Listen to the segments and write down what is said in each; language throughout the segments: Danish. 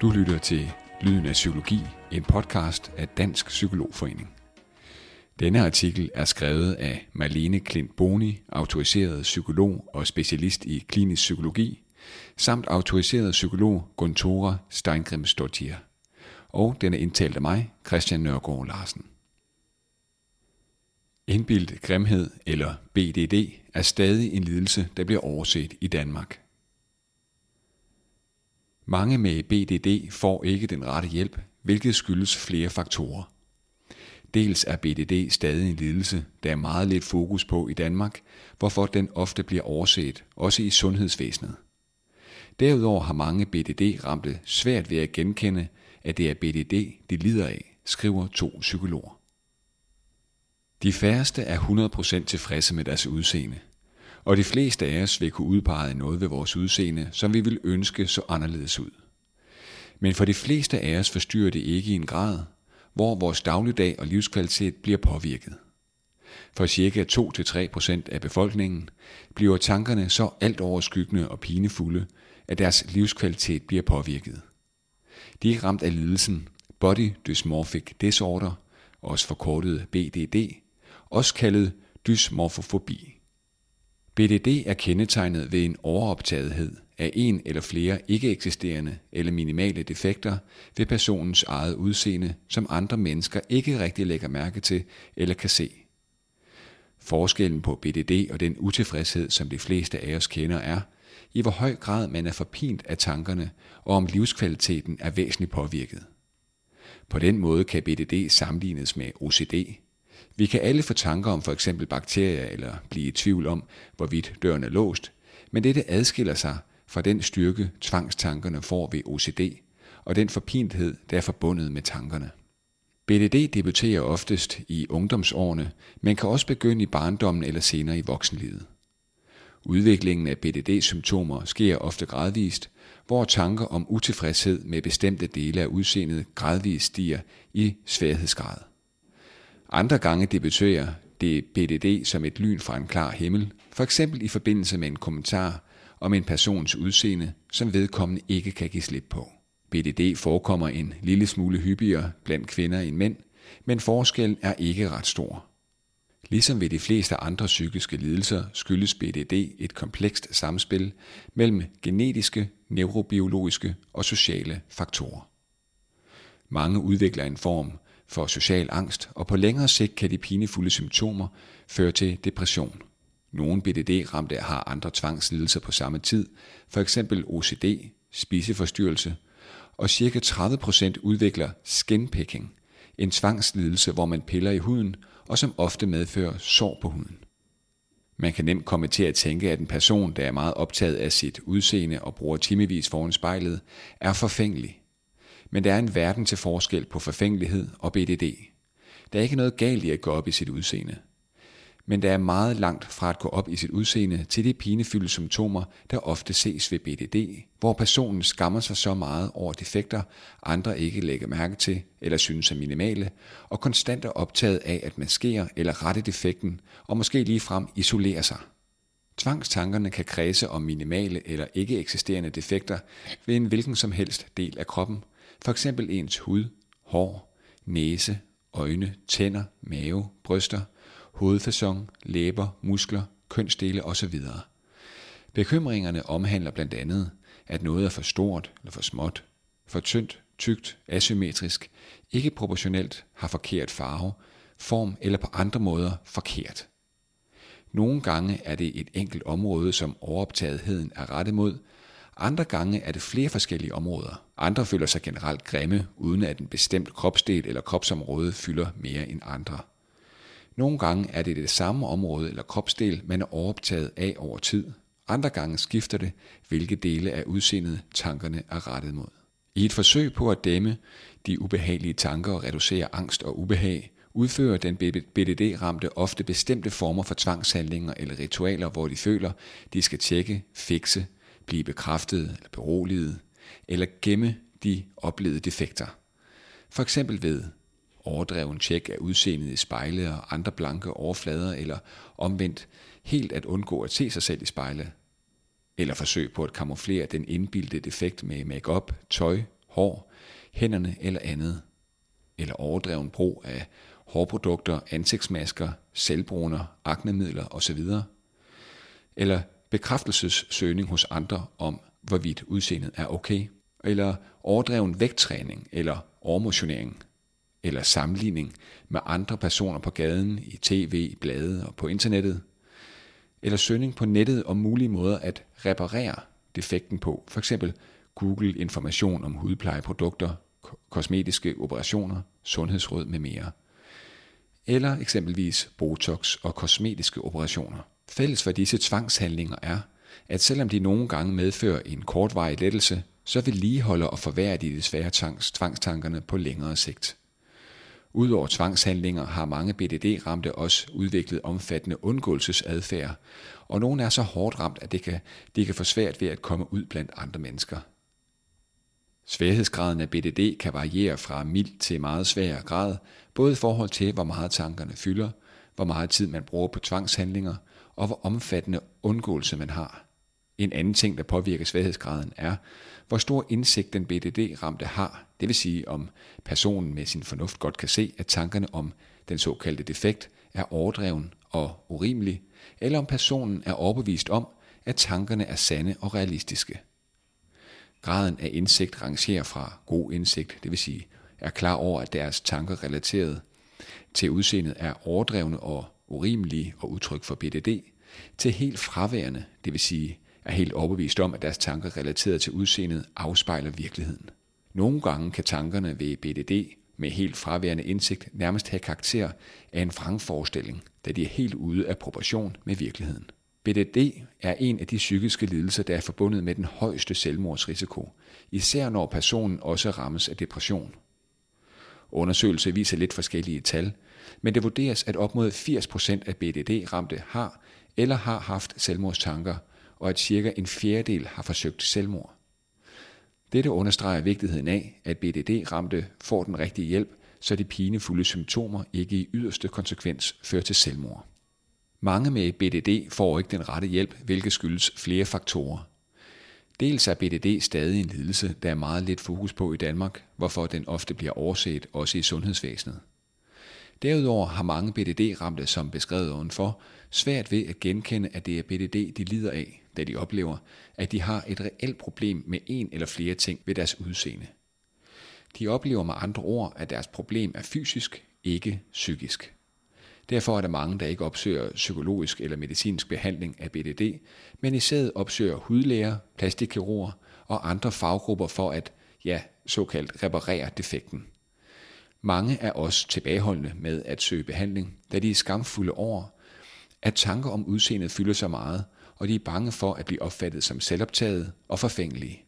Du lytter til Lyden af Psykologi, en podcast af Dansk Psykologforening. Denne artikel er skrevet af Marlene Klint Boni, autoriseret psykolog og specialist i klinisk psykologi, samt autoriseret psykolog Guntora Steingrimsdottir. Og den er indtalt af mig, Christian Nørgaard Larsen. Indbildt grimhed eller BDD er stadig en lidelse, der bliver overset i Danmark. Mange med BDD får ikke den rette hjælp, hvilket skyldes flere faktorer. Dels er BDD stadig en lidelse, der er meget lidt fokus på i Danmark, hvorfor den ofte bliver overset, også i sundhedsvæsenet. Derudover har mange BDD-ramte svært ved at genkende, at det er BDD, de lider af, skriver to psykologer. De færreste er 100% tilfredse med deres udseende, og de fleste af os vil kunne udpege noget ved vores udseende, som vi vil ønske så anderledes ud. Men for de fleste af os forstyrrer det ikke i en grad, hvor vores dagligdag og livskvalitet bliver påvirket. For cirka 2-3% af befolkningen bliver tankerne så alt overskyggende og pinefulde, at deres livskvalitet bliver påvirket. De er ramt af lidelsen Body Dysmorphic Disorder, også forkortet BDD, også kaldet dysmorfofobi. BDD er kendetegnet ved en overoptagethed af en eller flere ikke eksisterende eller minimale defekter ved personens eget udseende, som andre mennesker ikke rigtig lægger mærke til eller kan se. Forskellen på BDD og den utilfredshed, som de fleste af os kender, er, i hvor høj grad man er forpint af tankerne, og om livskvaliteten er væsentligt påvirket. På den måde kan BDD sammenlignes med OCD, vi kan alle få tanker om for eksempel bakterier eller blive i tvivl om, hvorvidt døren er låst, men dette adskiller sig fra den styrke, tvangstankerne får ved OCD, og den forpinthed, der er forbundet med tankerne. BDD debuterer oftest i ungdomsårene, men kan også begynde i barndommen eller senere i voksenlivet. Udviklingen af BDD-symptomer sker ofte gradvist, hvor tanker om utilfredshed med bestemte dele af udseendet gradvist stiger i sværhedsgrad. Andre gange debuterer det BDD som et lyn fra en klar himmel, for eksempel i forbindelse med en kommentar om en persons udseende, som vedkommende ikke kan give slip på. BDD forekommer en lille smule hyppigere blandt kvinder end mænd, men forskellen er ikke ret stor. Ligesom ved de fleste andre psykiske lidelser skyldes BDD et komplekst samspil mellem genetiske, neurobiologiske og sociale faktorer. Mange udvikler en form for social angst, og på længere sigt kan de pinefulde symptomer føre til depression. Nogle BDD-ramte har andre tvangslidelser på samme tid, for eksempel OCD, spiseforstyrrelse, og ca. 30% udvikler skinpicking, en tvangslidelse, hvor man piller i huden, og som ofte medfører sår på huden. Man kan nemt komme til at tænke, at en person, der er meget optaget af sit udseende og bruger timevis foran spejlet, er forfængelig. Men der er en verden til forskel på forfængelighed og BDD. Der er ikke noget galt i at gå op i sit udseende. Men der er meget langt fra at gå op i sit udseende til de pinefyldte symptomer, der ofte ses ved BDD, hvor personen skammer sig så meget over defekter, andre ikke lægger mærke til eller synes er minimale, og konstant er optaget af at maskere eller rette defekten, og måske lige frem isolere sig. Tvangstankerne kan kredse om minimale eller ikke eksisterende defekter ved en hvilken som helst del af kroppen, for eksempel ens hud, hår, næse, øjne, tænder, mave, bryster, hovedfasong, læber, muskler, kønsdele osv. Bekymringerne omhandler blandt andet, at noget er for stort eller for småt, for tyndt, tykt, asymmetrisk, ikke proportionelt, har forkert farve, form eller på andre måder forkert. Nogle gange er det et enkelt område, som overoptagetheden er rettet mod, andre gange er det flere forskellige områder. Andre føler sig generelt grimme, uden at en bestemt kropsdel eller kropsområde fylder mere end andre. Nogle gange er det det samme område eller kropsdel, man er overoptaget af over tid. Andre gange skifter det, hvilke dele af udseendet tankerne er rettet mod. I et forsøg på at dæmme de ubehagelige tanker og reducere angst og ubehag, udfører den BDD-ramte ofte bestemte former for tvangshandlinger eller ritualer, hvor de føler, de skal tjekke, fikse, blive bekræftet eller beroliget, eller gemme de oplevede defekter. For eksempel ved overdreven tjek af udseendet i spejle og andre blanke overflader, eller omvendt helt at undgå at se sig selv i spejle, eller forsøg på at kamuflere den indbildte defekt med makeup, tøj, hår, hænderne eller andet. Eller overdreven brug af hårprodukter, ansigtsmasker, selvbruner, aknemidler osv. Eller bekræftelsessøgning hos andre om, hvorvidt udseendet er okay. Eller overdreven vægttræning eller overmotionering. Eller sammenligning med andre personer på gaden, i tv, blade og på internettet. Eller søgning på nettet om mulige måder at reparere defekten på. For eksempel Google information om hudplejeprodukter, kosmetiske operationer, sundhedsråd med mere. Eller eksempelvis Botox og kosmetiske operationer. Fælles for disse tvangshandlinger er, at selvom de nogle gange medfører en kortvarig lettelse, så vedligeholder og forværrer de desværre tvangstankerne på længere sigt. Udover tvangshandlinger har mange BDD-ramte også udviklet omfattende undgåelsesadfærd, og nogle er så hårdt ramt, at det kan, det kan få svært ved at komme ud blandt andre mennesker. Sværhedsgraden af BDD kan variere fra mild til meget svær grad, både i forhold til, hvor meget tankerne fylder, hvor meget tid man bruger på tvangshandlinger, og hvor omfattende undgåelse man har. En anden ting, der påvirker sværhedsgraden, er, hvor stor indsigt den BDD-ramte har, det vil sige om personen med sin fornuft godt kan se, at tankerne om den såkaldte defekt er overdreven og urimelig, eller om personen er overbevist om, at tankerne er sande og realistiske. Graden af indsigt rangerer fra god indsigt, det vil sige er klar over, at deres tanker relateret til udseendet er overdrevne og urimelige og udtryk for BDD, til helt fraværende, det vil sige er helt overbevist om, at deres tanker relateret til udseendet afspejler virkeligheden. Nogle gange kan tankerne ved BDD med helt fraværende indsigt nærmest have karakter af en vrangforestilling, da de er helt ude af proportion med virkeligheden. BDD er en af de psykiske lidelser, der er forbundet med den højeste selvmordsrisiko, især når personen også rammes af depression. Undersøgelser viser lidt forskellige tal, men det vurderes, at op mod 80% af BDD-ramte har eller har haft selvmordstanker, og at cirka en fjerdedel har forsøgt selvmord. Dette understreger vigtigheden af, at BDD-ramte får den rigtige hjælp, så de pinefulde symptomer ikke i yderste konsekvens fører til selvmord. Mange med BDD får ikke den rette hjælp, hvilket skyldes flere faktorer. Dels er BDD stadig en lidelse, der er meget lidt fokus på i Danmark, hvorfor den ofte bliver overset også i sundhedsvæsenet. Derudover har mange BDD-ramte, som beskrevet ovenfor, svært ved at genkende, at det er BDD, de lider af, da de oplever, at de har et reelt problem med en eller flere ting ved deres udseende. De oplever med andre ord, at deres problem er fysisk, ikke psykisk. Derfor er der mange, der ikke opsøger psykologisk eller medicinsk behandling af BDD, men i stedet opsøger hudlæger, plastikkirurger og andre faggrupper for at, ja, såkaldt reparere defekten. Mange er også tilbageholdende med at søge behandling, da de er skamfulde over, at tanker om udseendet fylder så meget, og de er bange for at blive opfattet som selvoptaget og forfængelige.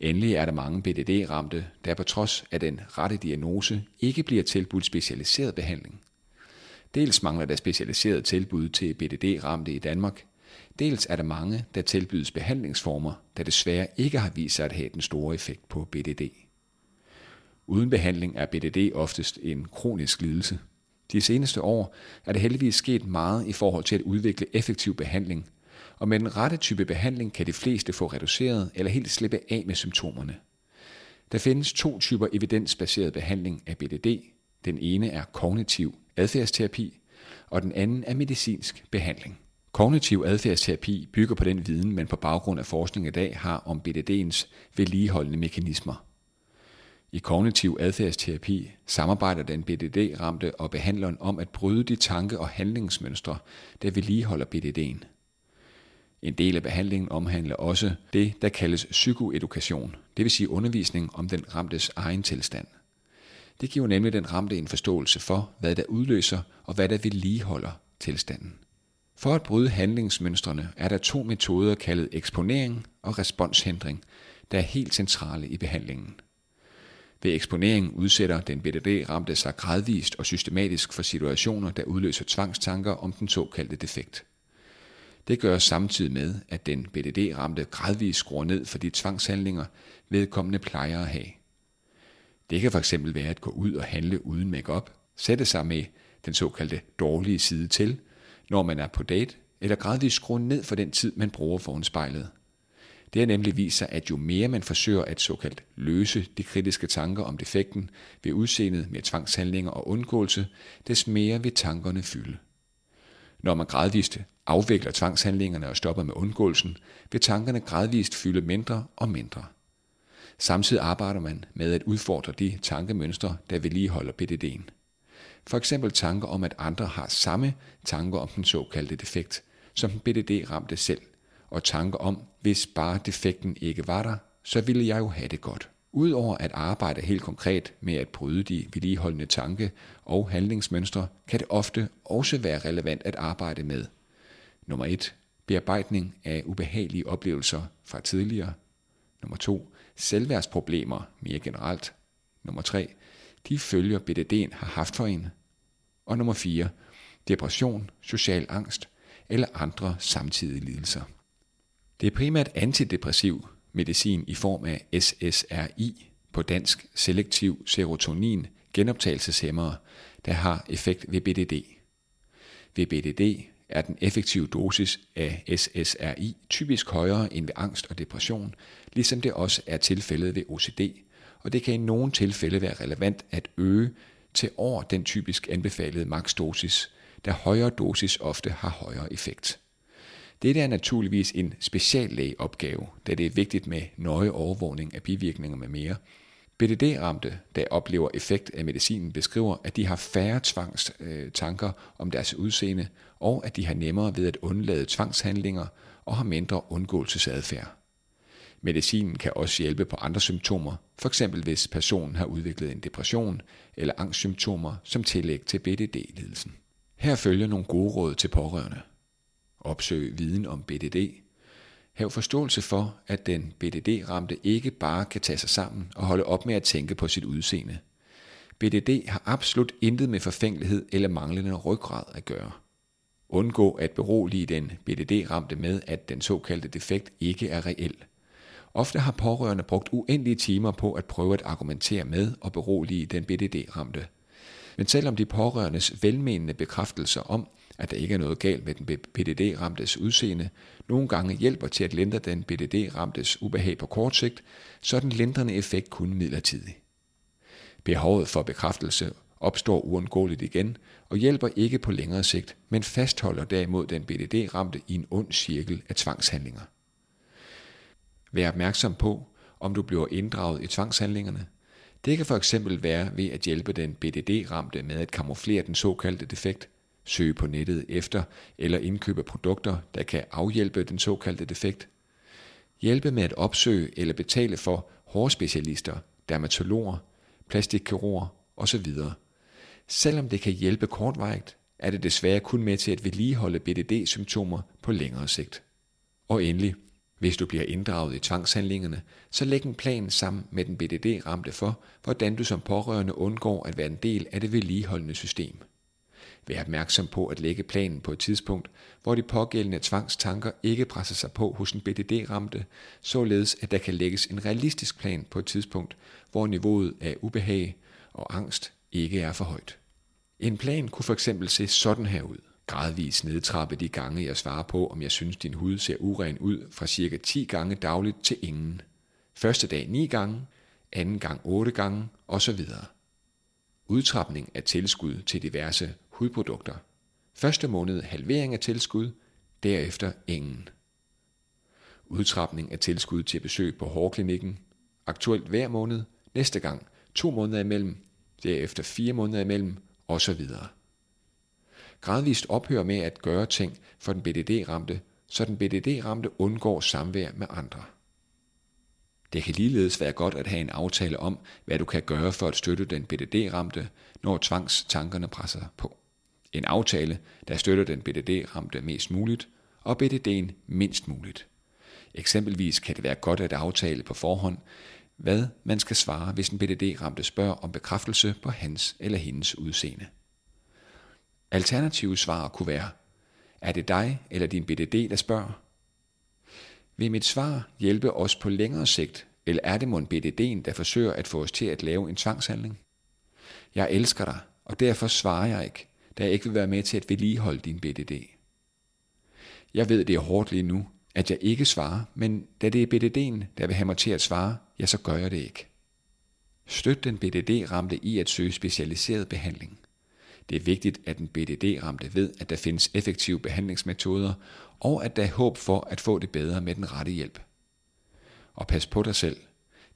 Endelig er der mange BDD-ramte, der på trods af den rette diagnose ikke bliver tilbudt specialiseret behandling. Dels mangler der specialiseret tilbud til BDD-ramte i Danmark, dels er der mange, der tilbydes behandlingsformer, der desværre ikke har vist sig at have den store effekt på BDD. Uden behandling er BDD oftest en kronisk lidelse. De seneste år er det heldigvis sket meget i forhold til at udvikle effektiv behandling, og med den rette type behandling kan de fleste få reduceret eller helt slippe af med symptomerne. Der findes to typer evidensbaseret behandling af BDD. Den ene er kognitiv adfærdsterapi, og den anden er medicinsk behandling. Kognitiv adfærdsterapi bygger på den viden, man på baggrund af forskning i dag har om BDD'ens vedligeholdende mekanismer. I kognitiv adfærdsterapi samarbejder den BDD-ramte og behandleren om at bryde de tanke- og handlingsmønstre, der vedligeholder BDD'en. En del af behandlingen omhandler også det, der kaldes psykoedukation, det vil sige undervisning om den ramtes egen tilstand. Det giver nemlig den ramte en forståelse for, hvad der udløser og hvad der vedligeholder tilstanden. For at bryde handlingsmønstrene er der to metoder kaldet eksponering og responshindring, der er helt centrale i behandlingen. Ved eksponering udsætter den BDD-ramte sig gradvist og systematisk for situationer, der udløser tvangstanker om den såkaldte defekt. Det gør samtidig med, at den BDD-ramte gradvist skruer ned for de tvangshandlinger, vedkommende plejer at have. Det kan fx være at gå ud og handle uden makeup, sætte sig med den såkaldte dårlige side til, når man er på date, eller gradvist skrue ned for den tid, man bruger foran spejlet. Det har nemlig vist sig, at jo mere man forsøger at såkaldt løse de kritiske tanker om defekten ved udseendet med tvangshandlinger og undgåelse, des mere vil tankerne fylde. Når man gradvist afvikler tvangshandlingerne og stopper med undgåelsen, vil tankerne gradvist fylde mindre og mindre. Samtidig arbejder man med at udfordre de tankemønstre, der vedligeholder BDD'en. For eksempel tanker om, at andre har samme tanker om den såkaldte defekt, som den BDD ramte selv, og tanker om, hvis bare defekten ikke var der, så ville jeg jo have det godt. Udover at arbejde helt konkret med at bryde de vedligeholdende tanke- og handlingsmønstre, kan det ofte også være relevant at arbejde med. Nummer 1. Bearbejdning af ubehagelige oplevelser fra tidligere. Nummer 2. Selvværdsproblemer mere generelt. Nummer 3. De følger BDD'en har haft for en. Og nummer 4. Depression, social angst eller andre samtidige lidelser. Det er primært antidepressiv medicin i form af SSRI, på dansk selektiv serotonin genoptagelseshæmmere, der har effekt ved BDD. Ved BDD er den effektive dosis af SSRI typisk højere end ved angst og depression, ligesom det også er tilfældet ved OCD, og det kan i nogle tilfælde være relevant at øge til over den typisk anbefalede maksdosis, da højere dosis ofte har højere effekt. Dette er naturligvis en speciallægeopgave, da det er vigtigt med nøje overvågning af bivirkninger med mere. BDD-ramte, der oplever effekt af medicinen, beskriver, at de har færre tvangstanker øh, om deres udseende, og at de har nemmere ved at undlade tvangshandlinger og har mindre undgåelsesadfærd. Medicinen kan også hjælpe på andre symptomer, f.eks. hvis personen har udviklet en depression eller angstsymptomer som tillæg til BDD-lidelsen. Her følger nogle gode råd til pårørende. Opsøg viden om BDD. Hav forståelse for, at den BDD-ramte ikke bare kan tage sig sammen og holde op med at tænke på sit udseende. BDD har absolut intet med forfængelighed eller manglende ryggrad at gøre. Undgå at berolige den BDD-ramte med, at den såkaldte defekt ikke er reel. Ofte har pårørende brugt uendelige timer på at prøve at argumentere med og berolige den BDD-ramte. Men selvom de pårørendes velmenende bekræftelser om, at der ikke er noget galt med den BDD-ramtes udseende, nogle gange hjælper til at lindre den BDD-ramtes ubehag på kort sigt, så er den lindrende effekt kun midlertidig. Behovet for bekræftelse opstår uundgåeligt igen og hjælper ikke på længere sigt, men fastholder derimod den BDD-ramte i en ond cirkel af tvangshandlinger. Vær opmærksom på, om du bliver inddraget i tvangshandlingerne. Det kan for eksempel være ved at hjælpe den BDD-ramte med at kamuflere den såkaldte defekt, søge på nettet efter eller indkøbe produkter, der kan afhjælpe den såkaldte defekt, hjælpe med at opsøge eller betale for hårspecialister, dermatologer, plastikkirurger osv. Selvom det kan hjælpe kortvarigt, er det desværre kun med til at vedligeholde BDD-symptomer på længere sigt. Og endelig, hvis du bliver inddraget i tvangshandlingerne, så læg en plan sammen med den BDD-ramte for, hvordan du som pårørende undgår at være en del af det vedligeholdende system. Vær opmærksom på at lægge planen på et tidspunkt, hvor de pågældende tvangstanker ikke presser sig på hos en BDD-ramte, således at der kan lægges en realistisk plan på et tidspunkt, hvor niveauet af ubehag og angst ikke er for højt. En plan kunne fx se sådan her ud. Gradvis nedtrappe de gange, jeg svarer på, om jeg synes, din hud ser uren ud, fra cirka 10 gange dagligt til ingen. Første dag 9 gange, anden gang 8 gange osv. Udtrapning af tilskud til diverse hudprodukter. Første måned halvering af tilskud, derefter ingen. Udtrapning af tilskud til besøg på hårklinikken, aktuelt hver måned, næste gang to måneder imellem, derefter fire måneder imellem osv. Gradvist ophør med at gøre ting for den BDD-ramte, så den BDD-ramte undgår samvær med andre. Det kan ligeledes være godt at have en aftale om, hvad du kan gøre for at støtte den BDD-ramte, når tvangstankerne presser på. En aftale, der støtter den BDD-ramte mest muligt, og BDD'en mindst muligt. Eksempelvis kan det være godt at aftale på forhånd, hvad man skal svare, hvis en BDD-ramte spørger om bekræftelse på hans eller hendes udseende. Alternative svar kunne være, er det dig eller din BDD, der spørger? Vil mit svar hjælpe os på længere sigt, eller er det mon BDD'en, der forsøger at få os til at lave en tvangshandling? Jeg elsker dig, og derfor svarer jeg ikke, da jeg ikke vil være med til at vedligeholde din BDD. Jeg ved, det er hårdt lige nu, at jeg ikke svarer, men da det er BDD'en, der vil have mig til at svare, ja, så gør jeg det ikke. Støt den BDD-ramte i at søge specialiseret behandling. Det er vigtigt, at den BDD-ramte ved, at der findes effektive behandlingsmetoder, og at der er håb for at få det bedre med den rette hjælp. Og pas på dig selv.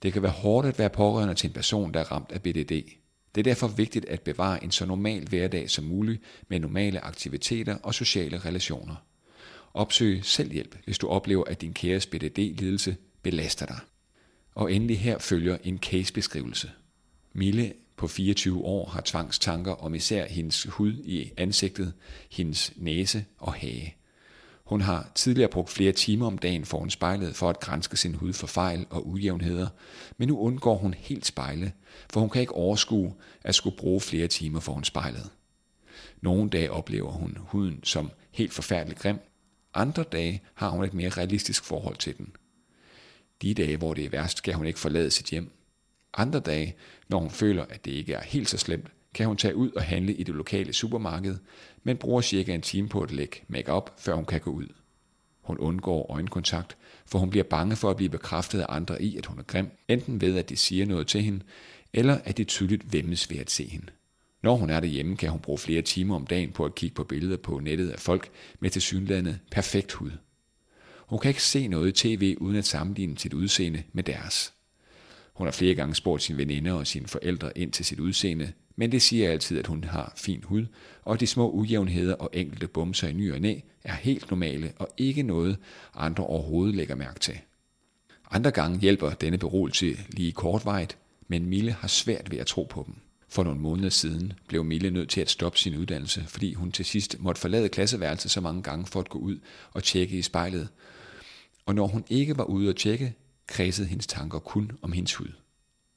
Det kan være hårdt at være pårørende til en person, der er ramt af BDD. Det er derfor vigtigt at bevare en så normal hverdag som muligt med normale aktiviteter og sociale relationer. Opsøg selvhjælp, hvis du oplever, at din kæres BDD-lidelse belaster dig. Og endelig her følger en casebeskrivelse. Mille på 24 år har tvangstanker om især hendes hud i ansigtet, hendes næse og hage. Hun har tidligere brugt flere timer om dagen foran spejlet for at grænske sin hud for fejl og ujævnheder, men nu undgår hun helt spejle, for hun kan ikke overskue at skulle bruge flere timer foran spejlet. Nogle dage oplever hun huden som helt forfærdelig grim, andre dage har hun et mere realistisk forhold til den. De dage, hvor det er værst, skal hun ikke forlade sit hjem. Andre dage, når hun føler, at det ikke er helt så slemt, kan hun tage ud og handle i det lokale supermarked, men bruger cirka en time på at lægge makeup, før hun kan gå ud. Hun undgår øjenkontakt, for hun bliver bange for at blive bekræftet af andre i, at hun er grim, enten ved, at de siger noget til hende, eller at de tydeligt vemmes ved at se hende. Når hun er derhjemme, kan hun bruge flere timer om dagen på at kigge på billeder på nettet af folk med tilsyneladende perfekt hud. Hun kan ikke se noget i tv uden at sammenligne sit udseende med deres. Hun har flere gange spurgt sine veninder og sine forældre ind til sit udseende, men det siger altid, at hun har fin hud, og de små ujævnheder og enkelte bumser i ny og næ er helt normale og ikke noget, andre overhovedet lægger mærke til. Andre gange hjælper denne beroligelse lige kortvarigt, men Mille har svært ved at tro på dem. For nogle måneder siden blev Mille nødt til at stoppe sin uddannelse, fordi hun til sidst måtte forlade klasseværelset så mange gange for at gå ud og tjekke i spejlet. Og når hun ikke var ude at tjekke, kredsede hendes tanker kun om hendes hud.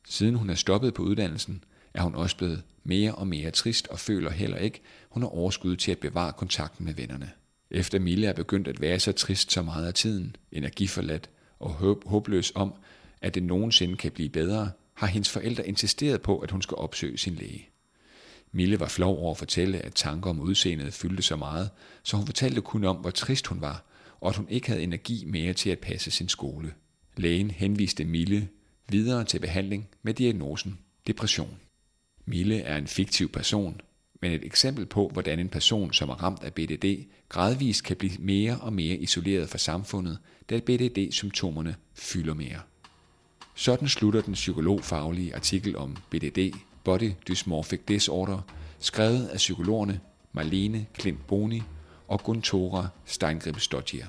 Siden hun er stoppet på uddannelsen, er hun også blevet mere og mere trist og føler heller ikke, hun har overskud til at bevare kontakten med vennerne. Efter Mille er begyndt at være så trist så meget af tiden, energiforladt og håb, håbløs om, at det nogensinde kan blive bedre, har hendes forældre insisteret på, at hun skal opsøge sin læge. Mille var flov over at fortælle, at tanker om udseendet fyldte så meget, så hun fortalte kun om, hvor trist hun var, og at hun ikke havde energi mere til at passe sin skole. Lægen henviste Mille videre til behandling med diagnosen depression. Mille er en fiktiv person, men et eksempel på, hvordan en person, som er ramt af BDD, gradvist kan blive mere og mere isoleret fra samfundet, da BDD-symptomerne fylder mere. Sådan slutter den psykologfaglige artikel om BDD, Body Dysmorphic Disorder, skrevet af psykologerne Marlene Klint Boni og Guntora Steingrib Stodgier.